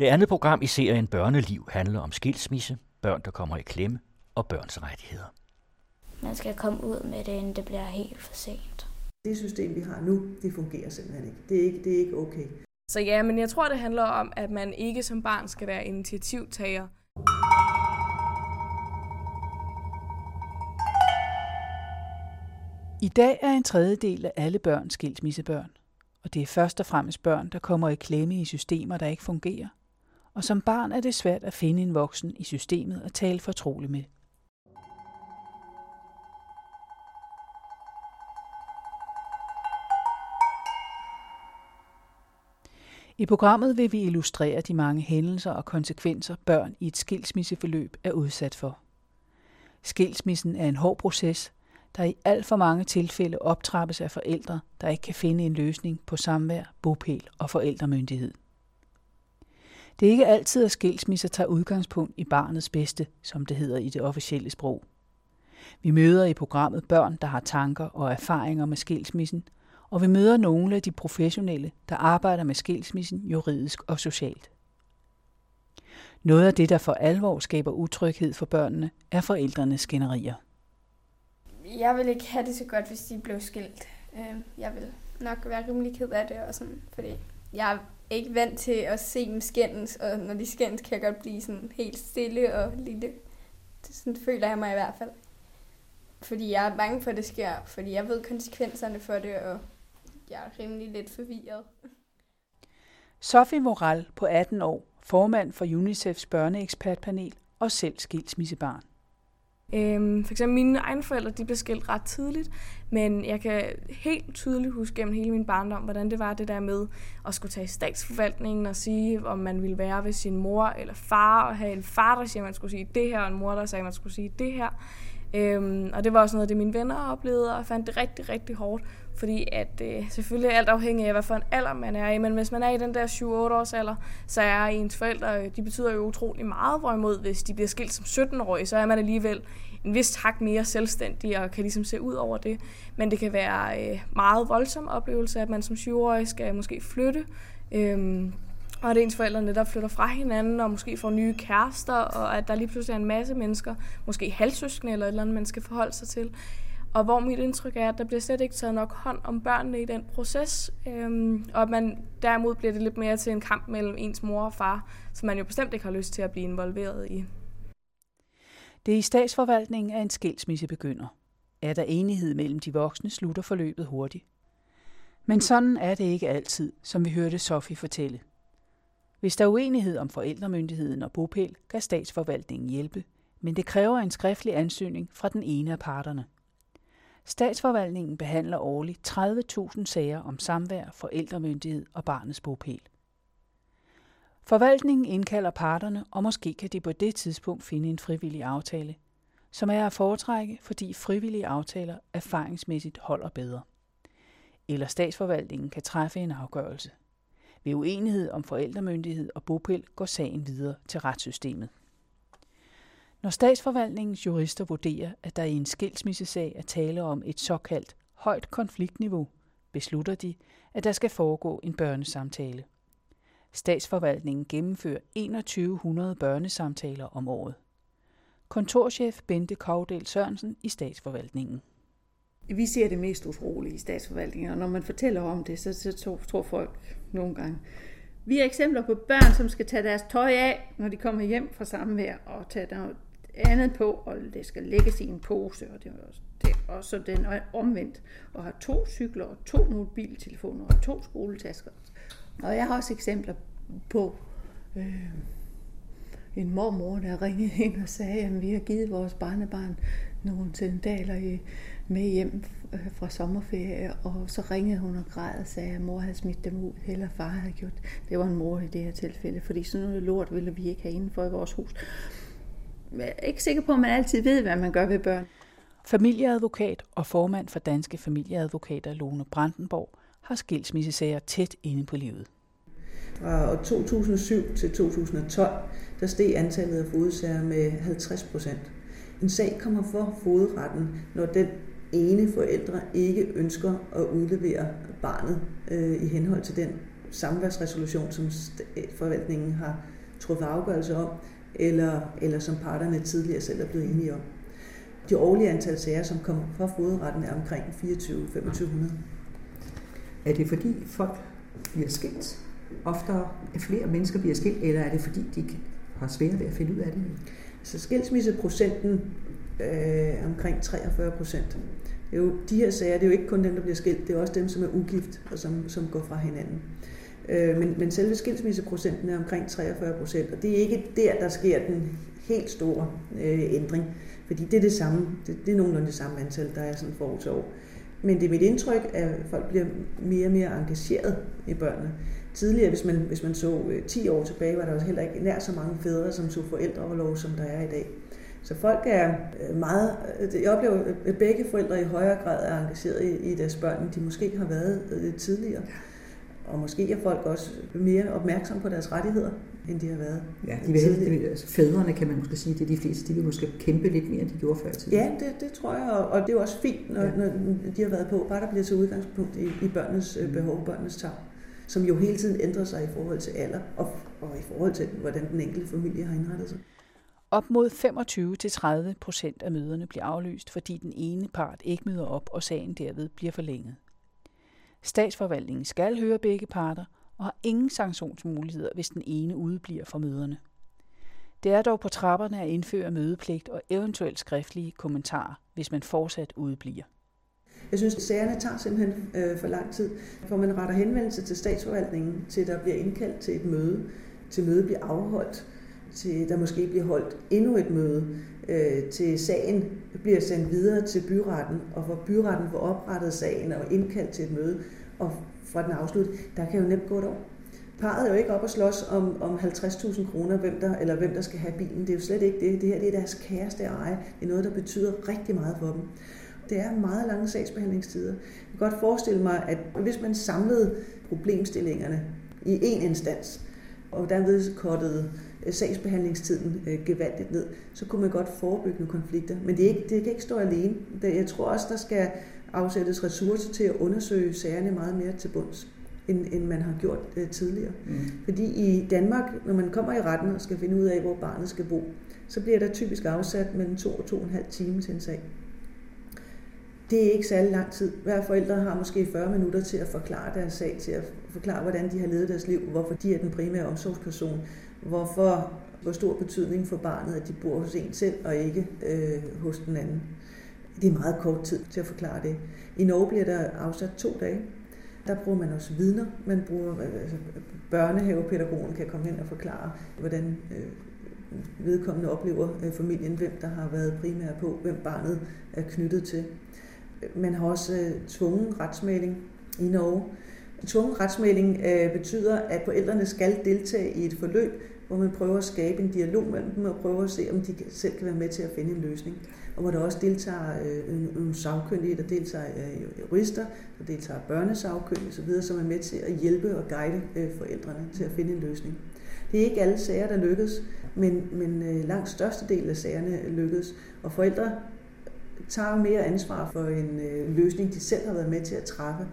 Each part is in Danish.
Det andet program i serien Børneliv handler om skilsmisse, børn, der kommer i klemme og børns rettigheder. Man skal komme ud med det, inden det bliver helt for sent. Det system, vi har nu, det fungerer simpelthen ikke. Det er ikke, det er ikke okay. Så ja, men jeg tror, det handler om, at man ikke som barn skal være initiativtager. I dag er en tredjedel af alle børn skilsmissebørn, og det er først og fremmest børn, der kommer i klemme i systemer, der ikke fungerer. Og som barn er det svært at finde en voksen i systemet at tale fortroligt med. I programmet vil vi illustrere de mange hændelser og konsekvenser, børn i et skilsmisseforløb er udsat for. Skilsmissen er en hård proces, der i alt for mange tilfælde optrappes af forældre, der ikke kan finde en løsning på samvær, bopæl og forældremyndighed. Det er ikke altid, at skilsmisser tager udgangspunkt i barnets bedste, som det hedder i det officielle sprog. Vi møder i programmet børn, der har tanker og erfaringer med skilsmissen, og vi møder nogle af de professionelle, der arbejder med skilsmissen juridisk og socialt. Noget af det, der for alvor skaber utryghed for børnene, er forældrenes skænderier. Jeg vil ikke have det så godt, hvis de blev skilt. Øh, jeg vil nok være rimelig ked af det, og sådan, fordi jeg ikke vant til at se dem skændes, og når de skændes, kan jeg godt blive sådan helt stille og lille. Det sådan føler jeg mig i hvert fald. Fordi jeg er bange for, at det sker, fordi jeg ved konsekvenserne for det, og jeg er rimelig lidt forvirret. Sofie Moral på 18 år, formand for UNICEFs børneekspertpanel og selv skilsmissebarn. Øhm, for eksempel mine egne forældre, de blev skilt ret tidligt, men jeg kan helt tydeligt huske gennem hele min barndom, hvordan det var det der med at skulle tage i statsforvaltningen og sige, om man ville være ved sin mor eller far, og have en far, der siger, at man skulle sige det her, og en mor, der sagde, at man skulle sige det her. Øhm, og det var også noget af det, mine venner oplevede, og fandt det rigtig, rigtig hårdt, fordi at øh, selvfølgelig er alt afhængig af, hvad for en alder man er i, men hvis man er i den der 7-8 års alder, så er ens forældre, øh, de betyder jo utrolig meget, hvorimod hvis de bliver skilt som 17-årige, så er man alligevel en vis tak mere selvstændig og kan ligesom se ud over det. Men det kan være øh, meget voldsom oplevelse, at man som 7-årig skal måske flytte, øhm, og at ens forældre netop flytter fra hinanden, og måske får nye kærester, og at der lige pludselig er en masse mennesker, måske halvsøskende eller et eller andet, man skal forholde sig til. Og hvor mit indtryk er, at der bliver slet ikke taget nok hånd om børnene i den proces, øhm, og at man derimod bliver det lidt mere til en kamp mellem ens mor og far, som man jo bestemt ikke har lyst til at blive involveret i. Det er i statsforvaltningen, at en skilsmisse begynder. Er der enighed mellem de voksne, slutter forløbet hurtigt. Men sådan er det ikke altid, som vi hørte Sofie fortælle. Hvis der er uenighed om forældremyndigheden og bopæl, kan statsforvaltningen hjælpe, men det kræver en skriftlig ansøgning fra den ene af parterne. Statsforvaltningen behandler årligt 30.000 sager om samvær, forældremyndighed og barnets bopæl. Forvaltningen indkalder parterne, og måske kan de på det tidspunkt finde en frivillig aftale, som er at foretrække, fordi frivillige aftaler erfaringsmæssigt holder bedre. Eller statsforvaltningen kan træffe en afgørelse. Ved uenighed om forældremyndighed og bopæl går sagen videre til retssystemet. Når statsforvaltningens jurister vurderer, at der i en skilsmissesag er tale om et såkaldt højt konfliktniveau, beslutter de, at der skal foregå en børnesamtale. Statsforvaltningen gennemfører 2100 børnesamtaler om året. Kontorchef Bente Kovdel Sørensen i statsforvaltningen. Vi ser det mest utrolige i statsforvaltningen, og når man fortæller om det, så, så tror folk nogle gange. Vi har eksempler på børn, som skal tage deres tøj af, når de kommer hjem fra samvær, og tage andet på, og det skal lægges i en pose, og det er det, er også den er omvendt, og har to cykler, og to mobiltelefoner, og to skoletasker. Og jeg har også eksempler på øh, en mormor, der ringede ind og sagde, at vi har givet vores barnebarn nogle sandaler med hjem øh, fra sommerferie, og så ringede hun og græd og sagde, at mor havde smidt dem ud, eller far havde gjort. Det var en mor i det her tilfælde, fordi sådan noget lort ville vi ikke have indenfor i vores hus. Jeg er ikke sikker på, at man altid ved, hvad man gør ved børn. Familieadvokat og formand for Danske Familieadvokater Lone Brandenborg har skilsmissesager tæt inde på livet. Fra 2007 til 2012, der steg antallet af fodsager med 50 procent. En sag kommer for fodretten, når den ene forældre ikke ønsker at udlevere barnet øh, i henhold til den samværsresolution, som forvaltningen har truffet afgørelse om, eller, eller som parterne tidligere selv er blevet enige om. De årlige antal sager, som kommer fra fodretten, er omkring 24-2500. Er det fordi folk bliver skilt? Oftere at flere mennesker bliver skilt, eller er det fordi de har svært ved at finde ud af det? Så skilsmisseprocenten øh, omkring 43 procent. Det er jo, de her sager, det er jo ikke kun dem, der bliver skilt, det er også dem, som er ugift og som, som går fra hinanden. Øh, Øh, men, men selve skilsmisseprocenten er omkring 43 procent, og det er ikke der, der sker den helt store øh, ændring, fordi det er det samme, det, det er nogenlunde det samme antal, der er sådan for år til år. Men det er mit indtryk, at folk bliver mere og mere engageret i børnene. Tidligere, hvis man, hvis man så øh, 10 år tilbage, var der også heller ikke nær så mange fædre, som så forældreoverlov, som der er i dag. Så folk er øh, meget, jeg oplever, at begge forældre i højere grad er engageret i, i deres børn, end de måske har været tidligere. Og måske er folk også mere opmærksomme på deres rettigheder, end de har været Ja, de vil helst, altså, fædrene kan man måske sige, det er de fleste, de vil måske kæmpe lidt mere, end de gjorde før tid. Ja, det, det tror jeg, og, og det er jo også fint, når, ja. når de har været på, bare der bliver til udgangspunkt i, i børnenes mm. behov, børnenes tag som jo hele tiden ændrer sig i forhold til alder og, og i forhold til, hvordan den enkelte familie har indrettet sig. Op mod 25-30 procent af møderne bliver aflyst, fordi den ene part ikke møder op, og sagen derved bliver forlænget. Statsforvaltningen skal høre begge parter og har ingen sanktionsmuligheder, hvis den ene udebliver fra møderne. Det er dog på trapperne at indføre mødepligt og eventuelt skriftlige kommentarer, hvis man fortsat udebliver. Jeg synes, at sagerne tager simpelthen øh, for lang tid, for man retter henvendelse til statsforvaltningen, til der bliver indkaldt til et møde, til mødet bliver afholdt, til der måske bliver holdt endnu et møde, øh, til sagen bliver sendt videre til byretten, og hvor byretten får oprettet sagen og indkaldt til et møde, og fra den afslut, der kan jo nemt gå et år. Parret er jo ikke op og slås om, om 50.000 kroner, hvem der, eller hvem der skal have bilen. Det er jo slet ikke det. Det her det er deres kæreste eje. Det er noget, der betyder rigtig meget for dem. Det er meget lange sagsbehandlingstider. Jeg kan godt forestille mig, at hvis man samlede problemstillingerne i én instans, og derved kottede sagsbehandlingstiden øh, gevaldigt ned, så kunne man godt forebygge nogle konflikter. Men det, er ikke, det kan ikke stå alene. Jeg tror også, der skal afsættes ressourcer til at undersøge sagerne meget mere til bunds, end, end man har gjort uh, tidligere. Mm. Fordi i Danmark, når man kommer i retten og skal finde ud af, hvor barnet skal bo, så bliver der typisk afsat mellem to og to og en halv time til en sag. Det er ikke særlig lang tid. Hver forældre har måske 40 minutter til at forklare deres sag, til at forklare, hvordan de har levet deres liv, hvorfor de er den primære omsorgsperson, hvorfor, hvor stor betydning for barnet, at de bor hos en selv og ikke øh, hos den anden. Det er meget kort tid til at forklare det. I Norge bliver der afsat to dage. Der bruger man også vidner. Man bruger øh, altså, børnehavepædagogen kan komme hen og forklare, hvordan øh, vedkommende oplever øh, familien, hvem der har været primær på, hvem barnet er knyttet til. Man har også øh, tvungen retsmæling i Norge. Tvungen retsmaling øh, betyder, at forældrene skal deltage i et forløb, hvor man prøver at skabe en dialog mellem dem og prøver at se, om de selv kan være med til at finde en løsning. Og hvor der også deltager øh, nogle sagkyndige, der deltager øh, jurister, der deltager børnesagkyndige osv., som er med til at hjælpe og guide øh, forældrene til at finde en løsning. Det er ikke alle sager, der lykkes, men, men øh, langt størstedelen af sagerne lykkes. Og forældre tager mere ansvar for en øh, løsning, de selv har været med til at træffe,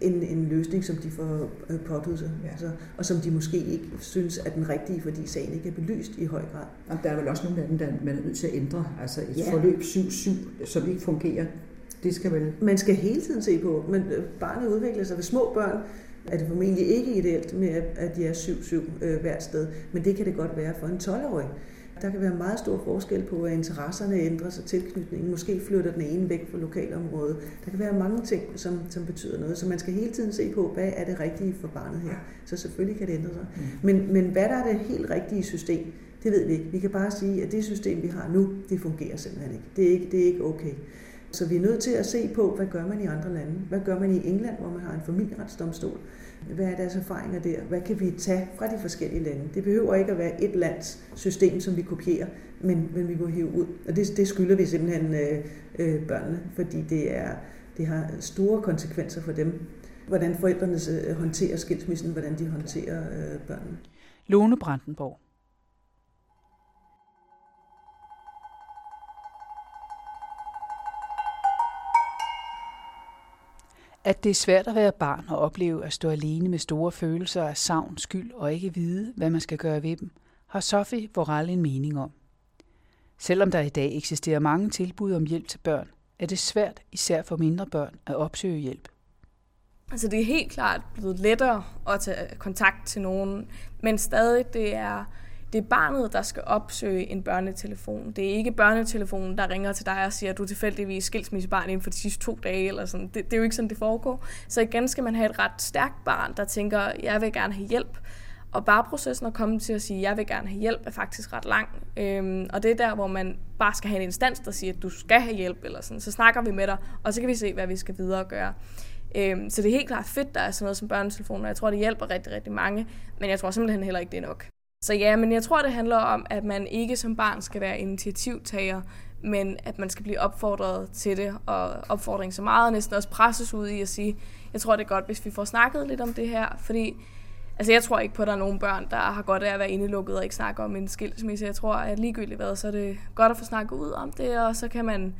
end en løsning, som de får øh, påtaget sig, ja. altså, og som de måske ikke synes er den rigtige, fordi sagen ikke er belyst i høj grad. Og der er vel også nogle af dem, der man er nødt til at ændre. Altså et ja. forløb 7-7, som ikke fungerer, det skal vel... Man skal hele tiden se på, men øh, barnet udvikler sig. Ved små børn er det formentlig ikke ideelt med, at de er 7-7 øh, hvert sted, men det kan det godt være for en 12-årig. Der kan være meget stor forskel på, at interesserne ændrer sig, tilknytningen. Måske flytter den ene væk fra lokalområdet. Der kan være mange ting, som, som betyder noget. Så man skal hele tiden se på, hvad er det rigtige for barnet her. Så selvfølgelig kan det ændre sig. Mm. Men, men hvad der er det helt rigtige system, det ved vi ikke. Vi kan bare sige, at det system, vi har nu, det fungerer simpelthen ikke. Det er ikke, det er ikke okay. Så vi er nødt til at se på, hvad gør man i andre lande? Hvad gør man i England, hvor man har en familieretsdomstol? Hvad er deres erfaringer der? Hvad kan vi tage fra de forskellige lande? Det behøver ikke at være et lands system, som vi kopierer, men, men vi må hive ud. Og det, det skylder vi simpelthen øh, øh, børnene, fordi det, er, det har store konsekvenser for dem. Hvordan forældrene øh, håndterer skilsmissen, hvordan de håndterer øh, børnene. Lone Brandenborg. At det er svært at være barn og opleve at stå alene med store følelser af savn, skyld og ikke vide, hvad man skal gøre ved dem, har Sofie Vorel en mening om. Selvom der i dag eksisterer mange tilbud om hjælp til børn, er det svært, især for mindre børn, at opsøge hjælp. Altså det er helt klart blevet lettere at tage kontakt til nogen, men stadig det er, det er barnet, der skal opsøge en børnetelefon. Det er ikke børnetelefonen, der ringer til dig og siger, at du er tilfældigvis skilsmissebarn inden for de sidste to dage. Eller sådan. Det, det er jo ikke sådan, det foregår. Så igen skal man have et ret stærkt barn, der tænker, jeg vil gerne have hjælp. Og bare processen at komme til at sige, jeg vil gerne have hjælp, er faktisk ret lang. Øhm, og det er der, hvor man bare skal have en instans, der siger, at du skal have hjælp. Eller sådan. Så snakker vi med dig, og så kan vi se, hvad vi skal videre gøre. Øhm, så det er helt klart fedt, der er sådan noget som børnetelefoner. Jeg tror, det hjælper rigtig, rigtig mange. Men jeg tror simpelthen heller ikke, det er nok. Så ja, men jeg tror, det handler om, at man ikke som barn skal være initiativtager, men at man skal blive opfordret til det, og opfordring så meget, og næsten også presses ud i at sige, jeg tror, det er godt, hvis vi får snakket lidt om det her, fordi altså, jeg tror ikke på, at der er nogen børn, der har godt af at være indelukket og ikke snakke om en skilsmisse. Jeg tror, at ligegyldigt hvad, så er det godt at få snakket ud om det, og så kan man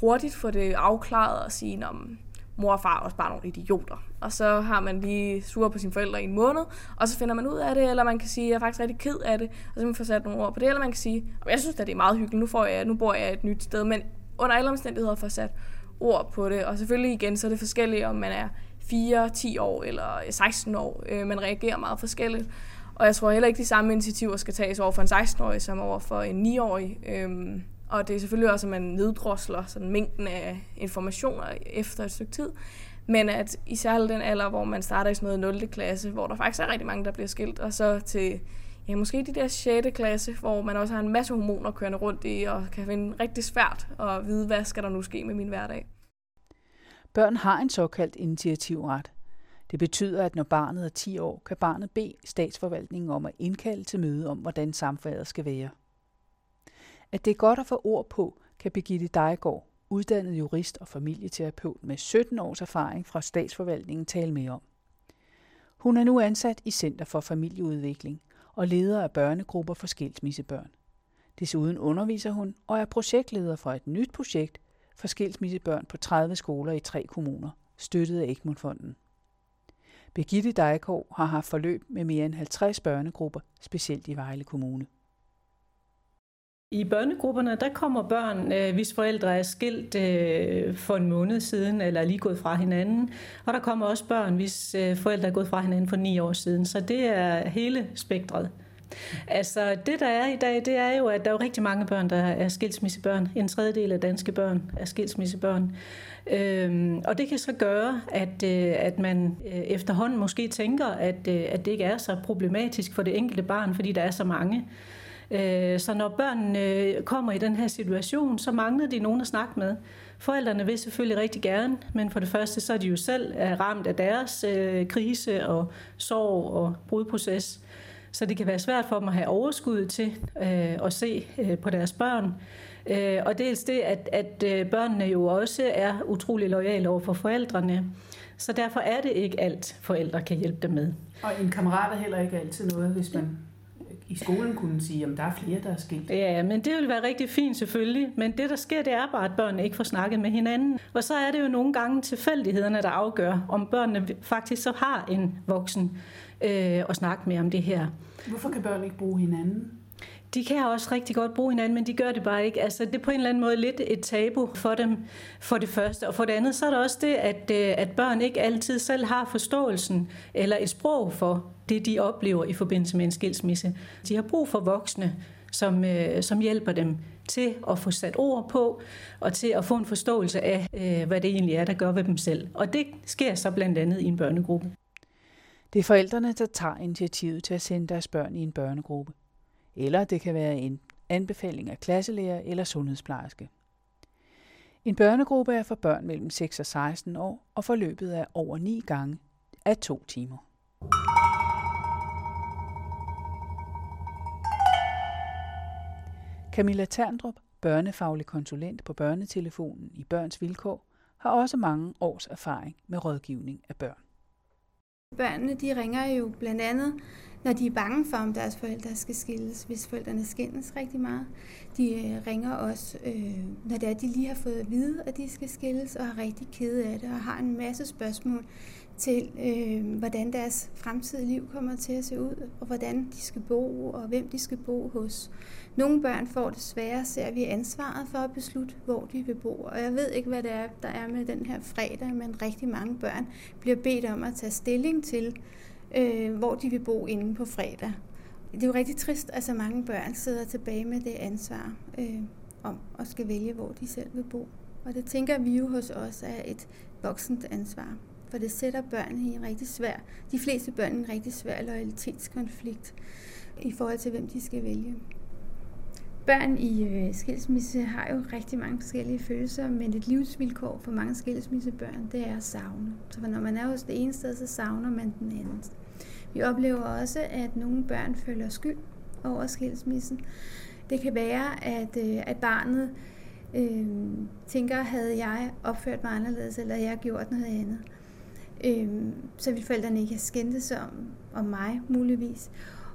hurtigt få det afklaret og sige, om mor og far er også bare nogle idioter. Og så har man lige sur på sine forældre i en måned, og så finder man ud af det, eller man kan sige, at jeg er faktisk rigtig ked af det, og så man få sat nogle ord på det, eller man kan sige, at jeg synes at det er meget hyggeligt, nu, får jeg, nu bor jeg et nyt sted, men under alle omstændigheder får sat ord på det, og selvfølgelig igen, så er det forskelligt, om man er 4, 10 år eller 16 år. Øh, man reagerer meget forskelligt. Og jeg tror heller ikke, de samme initiativer skal tages over for en 16-årig som over for en 9-årig. Øhm, og det er selvfølgelig også, at man neddrosler sådan mængden af informationer efter et stykke tid. Men at især den alder, hvor man starter i sådan noget 0. klasse, hvor der faktisk er rigtig mange, der bliver skilt, og så til ja, måske de der 6. klasse, hvor man også har en masse hormoner kørende rundt i, og kan finde rigtig svært at vide, hvad skal der nu ske med min hverdag. Børn har en såkaldt initiativret. Det betyder, at når barnet er 10 år, kan barnet bede statsforvaltningen om at indkalde til møde om, hvordan samfundet skal være. At det er godt at få ord på, kan Birgitte Dejgaard, uddannet jurist og familieterapeut med 17 års erfaring fra statsforvaltningen, tale med om. Hun er nu ansat i Center for Familieudvikling og leder af børnegrupper for skilsmissebørn. Desuden underviser hun og er projektleder for et nyt projekt for skilsmissebørn på 30 skoler i tre kommuner, støttet af Egmontfonden. Birgitte Dejgaard har haft forløb med mere end 50 børnegrupper, specielt i Vejle Kommune. I børnegrupperne, der kommer børn, øh, hvis forældre er skilt øh, for en måned siden, eller er lige gået fra hinanden. Og der kommer også børn, hvis øh, forældre er gået fra hinanden for ni år siden. Så det er hele spektret. Altså, det der er i dag, det er jo, at der er jo rigtig mange børn, der er skilsmissebørn. En tredjedel af danske børn er skilsmissebørn. Øhm, og det kan så gøre, at, øh, at man øh, efterhånden måske tænker, at, øh, at det ikke er så problematisk for det enkelte barn, fordi der er så mange. Øh, så når børnene øh, kommer i den her situation, så mangler de nogen at snakke med. Forældrene vil selvfølgelig rigtig gerne, men for det første så er de jo selv øh, ramt af deres øh, krise og sorg og brudproces. Så det kan være svært for dem at have overskud til øh, at se øh, på deres børn. Øh, og dels det, at, at børnene jo også er utrolig lojale over for forældrene. Så derfor er det ikke alt, forældre kan hjælpe dem med. Og en kammerat er heller ikke altid noget, hvis man i skolen kunne sige, at der er flere, der er sket. Ja, men det vil være rigtig fint selvfølgelig. Men det, der sker, det er bare, at børnene ikke får snakket med hinanden. Og så er det jo nogle gange tilfældighederne, der afgør, om børnene faktisk så har en voksen øh, at snakke med om det her. Hvorfor kan børn ikke bruge hinanden? De kan også rigtig godt bruge hinanden, men de gør det bare ikke. Altså, det er på en eller anden måde lidt et tabu for dem, for det første. Og for det andet, så er der også det, at, øh, at børn ikke altid selv har forståelsen eller et sprog for det, de oplever i forbindelse med en skilsmisse. De har brug for voksne, som, øh, som hjælper dem til at få sat ord på, og til at få en forståelse af, øh, hvad det egentlig er, der gør ved dem selv. Og det sker så blandt andet i en børnegruppe. Det er forældrene, der tager initiativet til at sende deres børn i en børnegruppe. Eller det kan være en anbefaling af klasselærer eller sundhedsplejerske. En børnegruppe er for børn mellem 6 og 16 år, og forløbet er over 9 gange af 2 timer. Camilla Terndrup, børnefaglig konsulent på børnetelefonen i Børns Vilkår, har også mange års erfaring med rådgivning af børn. Børnene de ringer jo blandt andet, når de er bange for, om deres forældre skal skilles, hvis forældrene skændes rigtig meget. De øh, ringer også, øh, når det er, de lige har fået at vide, at de skal skilles, og er rigtig kede af det, og har en masse spørgsmål til, øh, hvordan deres fremtidige liv kommer til at se ud, og hvordan de skal bo, og hvem de skal bo hos. Nogle børn får det sværere, ser vi ansvaret for at beslutte, hvor de vil bo. Og jeg ved ikke, hvad det er, der er med den her fredag, men rigtig mange børn bliver bedt om at tage stilling til, øh, hvor de vil bo inden på fredag. Det er jo rigtig trist, at så mange børn sidder tilbage med det ansvar øh, om at skal vælge, hvor de selv vil bo. Og det tænker vi jo hos os er et voksent ansvar. For det sætter børnene i en rigtig svær, de fleste børn i en rigtig svær loyalitetskonflikt i forhold til, hvem de skal vælge. Børn i øh, skilsmisse har jo rigtig mange forskellige følelser, men et livsvilkår for mange skilsmissebørn, det er at savne. Så når man er hos det ene sted, så savner man den anden. Vi oplever også, at nogle børn føler skyld over skilsmissen. Det kan være, at, øh, at barnet øh, tænker, havde jeg opført mig anderledes, eller jeg gjort noget andet. Øh, så vil forældrene ikke have skændtes om, om mig, muligvis.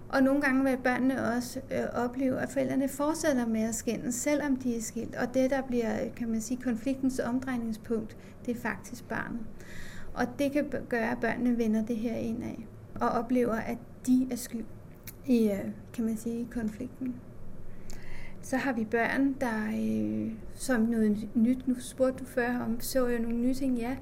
Og nogle gange vil børnene også øh, opleve, at forældrene fortsætter med at skændes, selvom de er skilt. Og det, der bliver, kan man sige, konfliktens omdrejningspunkt, det er faktisk barnet. Og det kan gøre, at børnene vender det her ind af og oplever, at de er skyld i, øh, kan man sige, konflikten. Så har vi børn, der øh, som noget nyt, nu spurgte du før om, så jeg nogle nye ting, ja,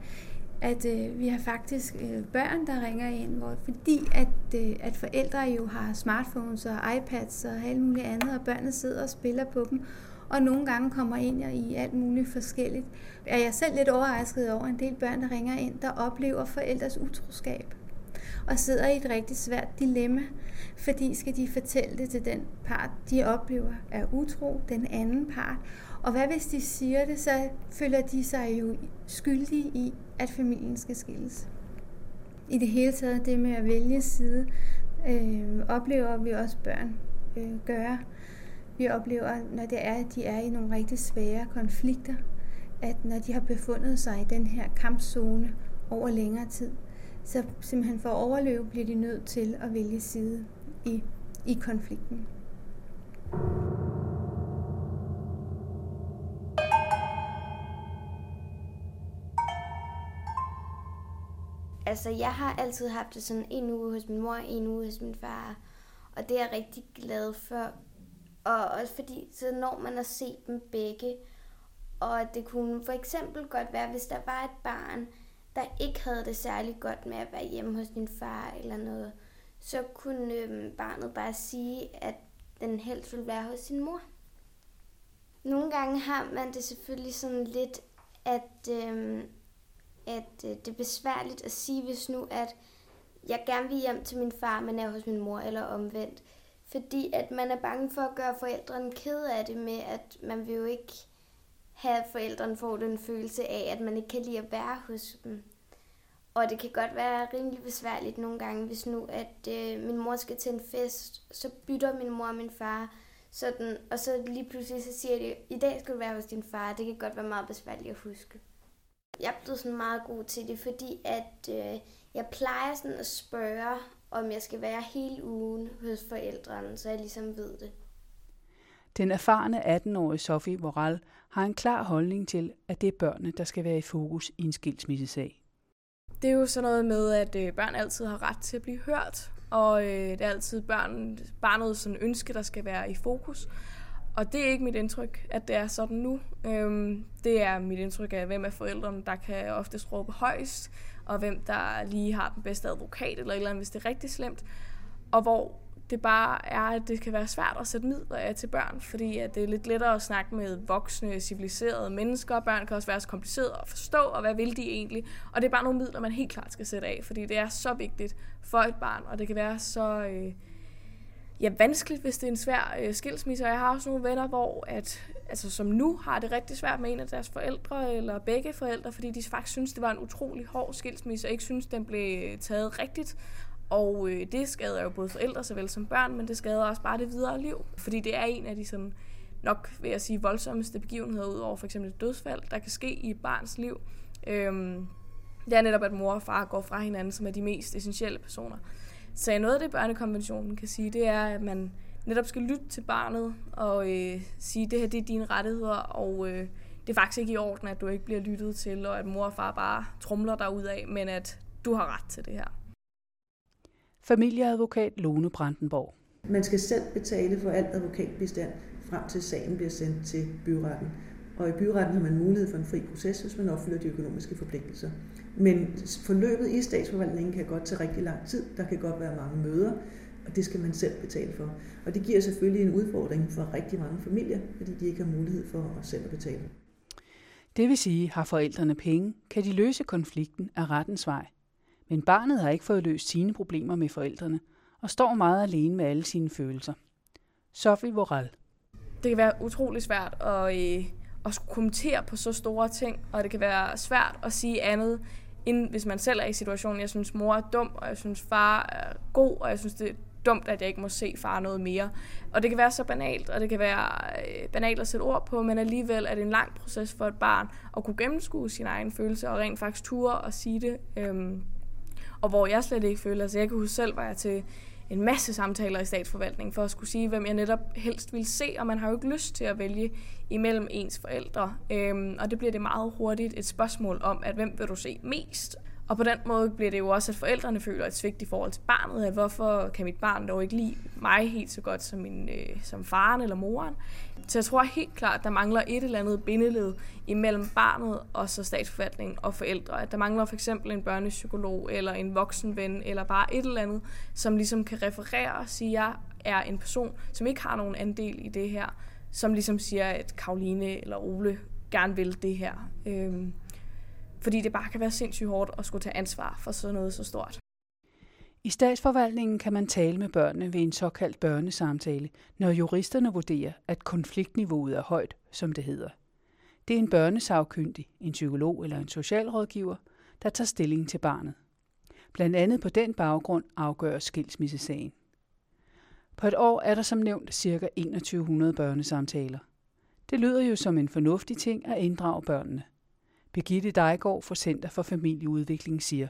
at øh, vi har faktisk øh, børn, der ringer ind, hvor, fordi at, øh, at forældre jo har smartphones og iPads og alt muligt andet, og børnene sidder og spiller på dem, og nogle gange kommer ind i alt muligt forskelligt. Er jeg selv lidt overrasket over en del børn, der ringer ind, der oplever forældres utroskab og sidder i et rigtig svært dilemma, fordi skal de fortælle det til den part, de oplever er utro, den anden part, og hvad hvis de siger det, så føler de sig jo skyldige i, at familien skal skilles. I det hele taget, det med at vælge side, øh, oplever vi også børn øh, gøre. Vi oplever, når det er, at de er i nogle rigtig svære konflikter, at når de har befundet sig i den her kampzone over længere tid, så simpelthen for at overleve, bliver de nødt til at vælge side i, i konflikten. Altså, jeg har altid haft det sådan en uge hos min mor, en uge hos min far. Og det er jeg rigtig glad for. Og også fordi, så når man at se dem begge. Og det kunne for eksempel godt være, hvis der var et barn, der ikke havde det særlig godt med at være hjemme hos din far eller noget, så kunne øhm, barnet bare sige, at den helst ville være hos sin mor. Nogle gange har man det selvfølgelig sådan lidt, at øhm, at øh, det er besværligt at sige, hvis nu, at jeg gerne vil hjem til min far, men er hos min mor, eller omvendt. Fordi at man er bange for at gøre forældrene ked af det med, at man vil jo ikke have, at forældrene får den følelse af, at man ikke kan lide at være hos dem. Og det kan godt være rimelig besværligt nogle gange, hvis nu, at øh, min mor skal til en fest, så bytter min mor og min far, sådan, og så lige pludselig så siger de, i dag skal du være hos din far. Det kan godt være meget besværligt at huske jeg er blevet sådan meget god til det, fordi at øh, jeg plejer sådan at spørge, om jeg skal være hele ugen hos forældrene, så jeg ligesom ved det. Den erfarne 18-årige Sofie Moral har en klar holdning til, at det er børnene, der skal være i fokus i en skilsmissesag. Det er jo sådan noget med, at øh, børn altid har ret til at blive hørt, og øh, det er altid børn, barnets sådan ønske, der skal være i fokus. Og det er ikke mit indtryk, at det er sådan nu. Øhm, det er mit indtryk af, hvem af forældrene, der kan oftest råbe højst, og hvem der lige har den bedste advokat, eller et eller andet, hvis det er rigtig slemt. Og hvor det bare er, at det kan være svært at sætte midler af til børn, fordi at det er lidt lettere at snakke med voksne, civiliserede mennesker. Børn kan også være så komplicerede at forstå, og hvad vil de egentlig? Og det er bare nogle midler, man helt klart skal sætte af, fordi det er så vigtigt for et barn, og det kan være så... Øh, ja, vanskeligt, hvis det er en svær øh, skilsmisse. Og jeg har også nogle venner, hvor at, altså, som nu har det rigtig svært med en af deres forældre, eller begge forældre, fordi de faktisk synes, det var en utrolig hård skilsmisse, og ikke synes, den blev øh, taget rigtigt. Og øh, det skader jo både forældre såvel som børn, men det skader også bare det videre liv. Fordi det er en af de sådan, nok vil jeg sige, voldsomste begivenheder ud over for eksempel et dødsfald, der kan ske i et barns liv. Øhm, det er netop, at mor og far går fra hinanden, som er de mest essentielle personer. Så noget af det, børnekonventionen kan sige, det er, at man netop skal lytte til barnet og øh, sige, det her det er dine rettigheder, og øh, det er faktisk ikke i orden, at du ikke bliver lyttet til, og at mor og far bare trumler dig ud af, men at du har ret til det her. Familieadvokat Lone Brandenborg. Man skal selv betale for alt advokatbistand frem til sagen bliver sendt til byretten. Og i byretten har man mulighed for en fri proces, hvis man opfylder de økonomiske forpligtelser. Men forløbet i statsforvaltningen kan godt tage rigtig lang tid. Der kan godt være mange møder, og det skal man selv betale for. Og det giver selvfølgelig en udfordring for rigtig mange familier, fordi de ikke har mulighed for at selv at betale. Det vil sige, har forældrene penge, kan de løse konflikten af rettens vej. Men barnet har ikke fået løst sine problemer med forældrene, og står meget alene med alle sine følelser. Sofie Voral. Det kan være utrolig svært at, øh, at skulle kommentere på så store ting, og det kan være svært at sige andet, end hvis man selv er i situationen. Jeg synes, mor er dum, og jeg synes, far er god, og jeg synes, det er dumt, at jeg ikke må se far noget mere. Og det kan være så banalt, og det kan være øh, banalt at sætte ord på, men alligevel er det en lang proces for et barn at kunne gennemskue sin egen følelse og rent faktisk ture og sige det. Øhm, og hvor jeg slet ikke føler, altså jeg kan huske selv, var jeg til en masse samtaler i statsforvaltningen for at skulle sige, hvem jeg netop helst vil se, og man har jo ikke lyst til at vælge imellem ens forældre. Øhm, og det bliver det meget hurtigt et spørgsmål om, at hvem vil du se mest? Og på den måde bliver det jo også, at forældrene føler et svigt i forhold til barnet, at hvorfor kan mit barn dog ikke lide mig helt så godt som, min, øh, som faren eller moren. Så jeg tror helt klart, at der mangler et eller andet bindeled imellem barnet og så statsforvaltningen og forældre. At der mangler for eksempel en børnepsykolog eller en voksenven eller bare et eller andet, som ligesom kan referere og sige, at jeg er en person, som ikke har nogen andel i det her, som ligesom siger, at Karoline eller Ole gerne vil det her. Øhm, fordi det bare kan være sindssygt hårdt at skulle tage ansvar for sådan noget så stort. I statsforvaltningen kan man tale med børnene ved en såkaldt børnesamtale, når juristerne vurderer, at konfliktniveauet er højt, som det hedder. Det er en børnesagkyndig, en psykolog eller en socialrådgiver, der tager stilling til barnet. Blandt andet på den baggrund afgøres skilsmissesagen. På et år er der som nævnt ca. 2100 børnesamtaler. Det lyder jo som en fornuftig ting at inddrage børnene. Birgitte Dejgaard fra Center for Familieudvikling siger.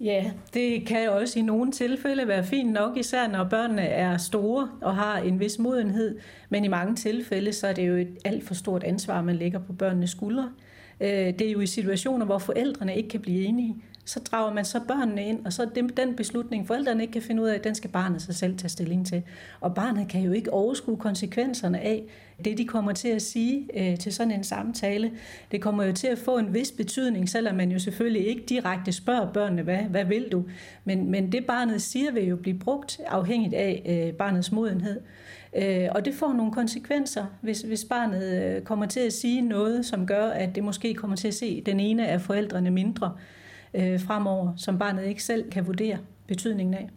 Ja, det kan jo også i nogle tilfælde være fint nok, især når børnene er store og har en vis modenhed. Men i mange tilfælde, så er det jo et alt for stort ansvar, man lægger på børnenes skuldre. Øh, det er jo i situationer, hvor forældrene ikke kan blive enige så drager man så børnene ind, og så den beslutning, forældrene ikke kan finde ud af, den skal barnet sig selv tage stilling til. Og barnet kan jo ikke overskue konsekvenserne af det, de kommer til at sige øh, til sådan en samtale. Det kommer jo til at få en vis betydning, selvom man jo selvfølgelig ikke direkte spørger børnene, hvad, hvad vil du? Men, men det barnet siger vil jo blive brugt afhængigt af øh, barnets modenhed. Øh, og det får nogle konsekvenser, hvis, hvis barnet øh, kommer til at sige noget, som gør, at det måske kommer til at se den ene af forældrene mindre øh, fremover, som barnet ikke selv kan vurdere betydningen af.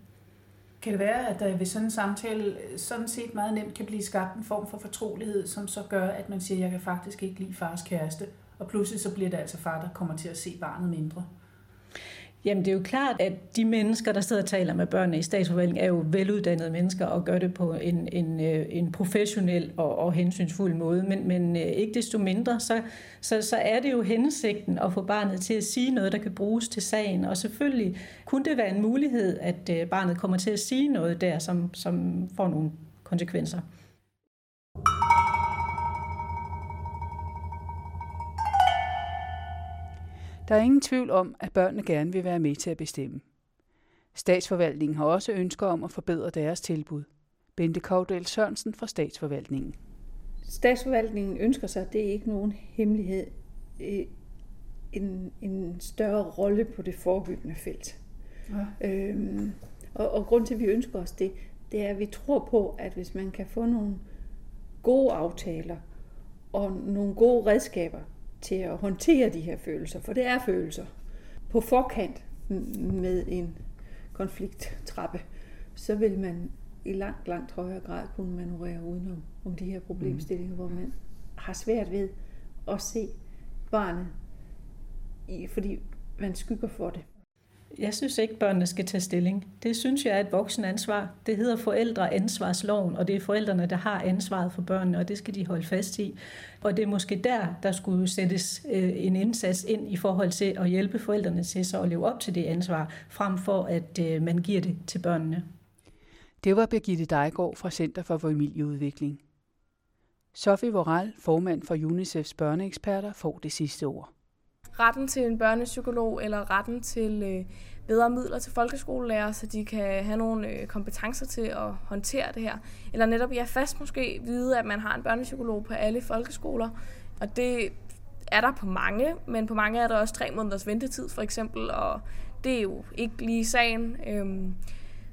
Kan det være, at der ved sådan en samtale øh, sådan set meget nemt kan blive skabt en form for fortrolighed, som så gør, at man siger, at jeg kan faktisk ikke lide fars kæreste, og pludselig så bliver det altså far, der kommer til at se barnet mindre? Jamen det er jo klart, at de mennesker, der sidder og taler med børnene i statsforvaltningen, er jo veluddannede mennesker og gør det på en, en, øh, en professionel og, og hensynsfuld måde. Men, men øh, ikke desto mindre, så, så, så er det jo hensigten at få barnet til at sige noget, der kan bruges til sagen. Og selvfølgelig kunne det være en mulighed, at øh, barnet kommer til at sige noget der, som, som får nogle konsekvenser. Der er ingen tvivl om, at børnene gerne vil være med til at bestemme. Statsforvaltningen har også ønsker om at forbedre deres tilbud. Bente Kovdal Sørensen fra Statsforvaltningen. Statsforvaltningen ønsker sig, det er ikke nogen hemmelighed, øh, en, en større rolle på det forebyggende felt. Ja. Øhm, og, og grund til, at vi ønsker os det, det er, at vi tror på, at hvis man kan få nogle gode aftaler og nogle gode redskaber til at håndtere de her følelser, for det er følelser, på forkant med en konflikttrappe, så vil man i langt, langt højere grad kunne manøvrere udenom om de her problemstillinger, mm. hvor man har svært ved at se barnet, fordi man skygger for det. Jeg synes ikke, børnene skal tage stilling. Det synes jeg er et voksen ansvar. Det hedder forældreansvarsloven, og det er forældrene, der har ansvaret for børnene, og det skal de holde fast i. Og det er måske der, der skulle sættes øh, en indsats ind i forhold til at hjælpe forældrene til så at leve op til det ansvar, frem for at øh, man giver det til børnene. Det var Birgitte Dejgaard fra Center for Familieudvikling. Sofie Voral, formand for UNICEFs børneeksperter, får det sidste ord retten til en børnepsykolog eller retten til øh, bedre midler til folkeskolelærer, så de kan have nogle øh, kompetencer til at håndtere det her. Eller netop ja, fast måske vide, at man har en børnepsykolog på alle folkeskoler. Og det er der på mange, men på mange er der også tre måneders ventetid for eksempel, og det er jo ikke lige sagen. Øhm,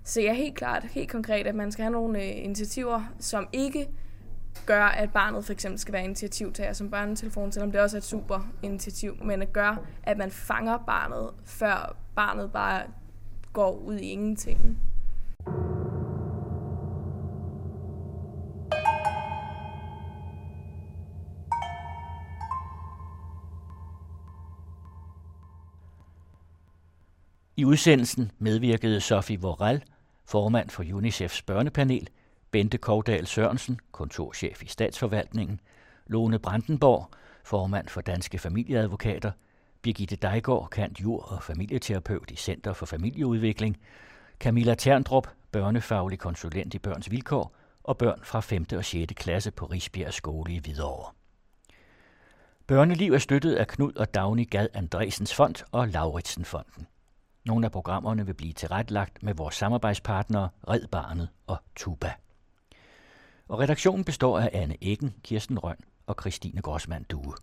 så jeg er helt klart, helt konkret, at man skal have nogle øh, initiativer, som ikke gør, at barnet for eksempel skal være initiativtager som børnetelefon, selvom det også er et super initiativ, men at gøre, at man fanger barnet, før barnet bare går ud i ingenting. I udsendelsen medvirkede Sofie Vorel, formand for UNICEFs børnepanel, Bente Kovdal Sørensen, kontorchef i statsforvaltningen, Lone Brandenborg, formand for Danske Familieadvokater, Birgitte Dejgaard, kant jur og familieterapeut i Center for Familieudvikling, Camilla Terndrup, børnefaglig konsulent i Børns Vilkår og børn fra 5. og 6. klasse på Risbjerg Skole i Hvidovre. Børneliv er støttet af Knud og Dagny Gad Andresens Fond og Lauritsen Fonden. Nogle af programmerne vil blive tilrettelagt med vores samarbejdspartnere Red Barnet og Tuba og redaktionen består af Anne Eggen, Kirsten Røn og Christine Grossmann Due.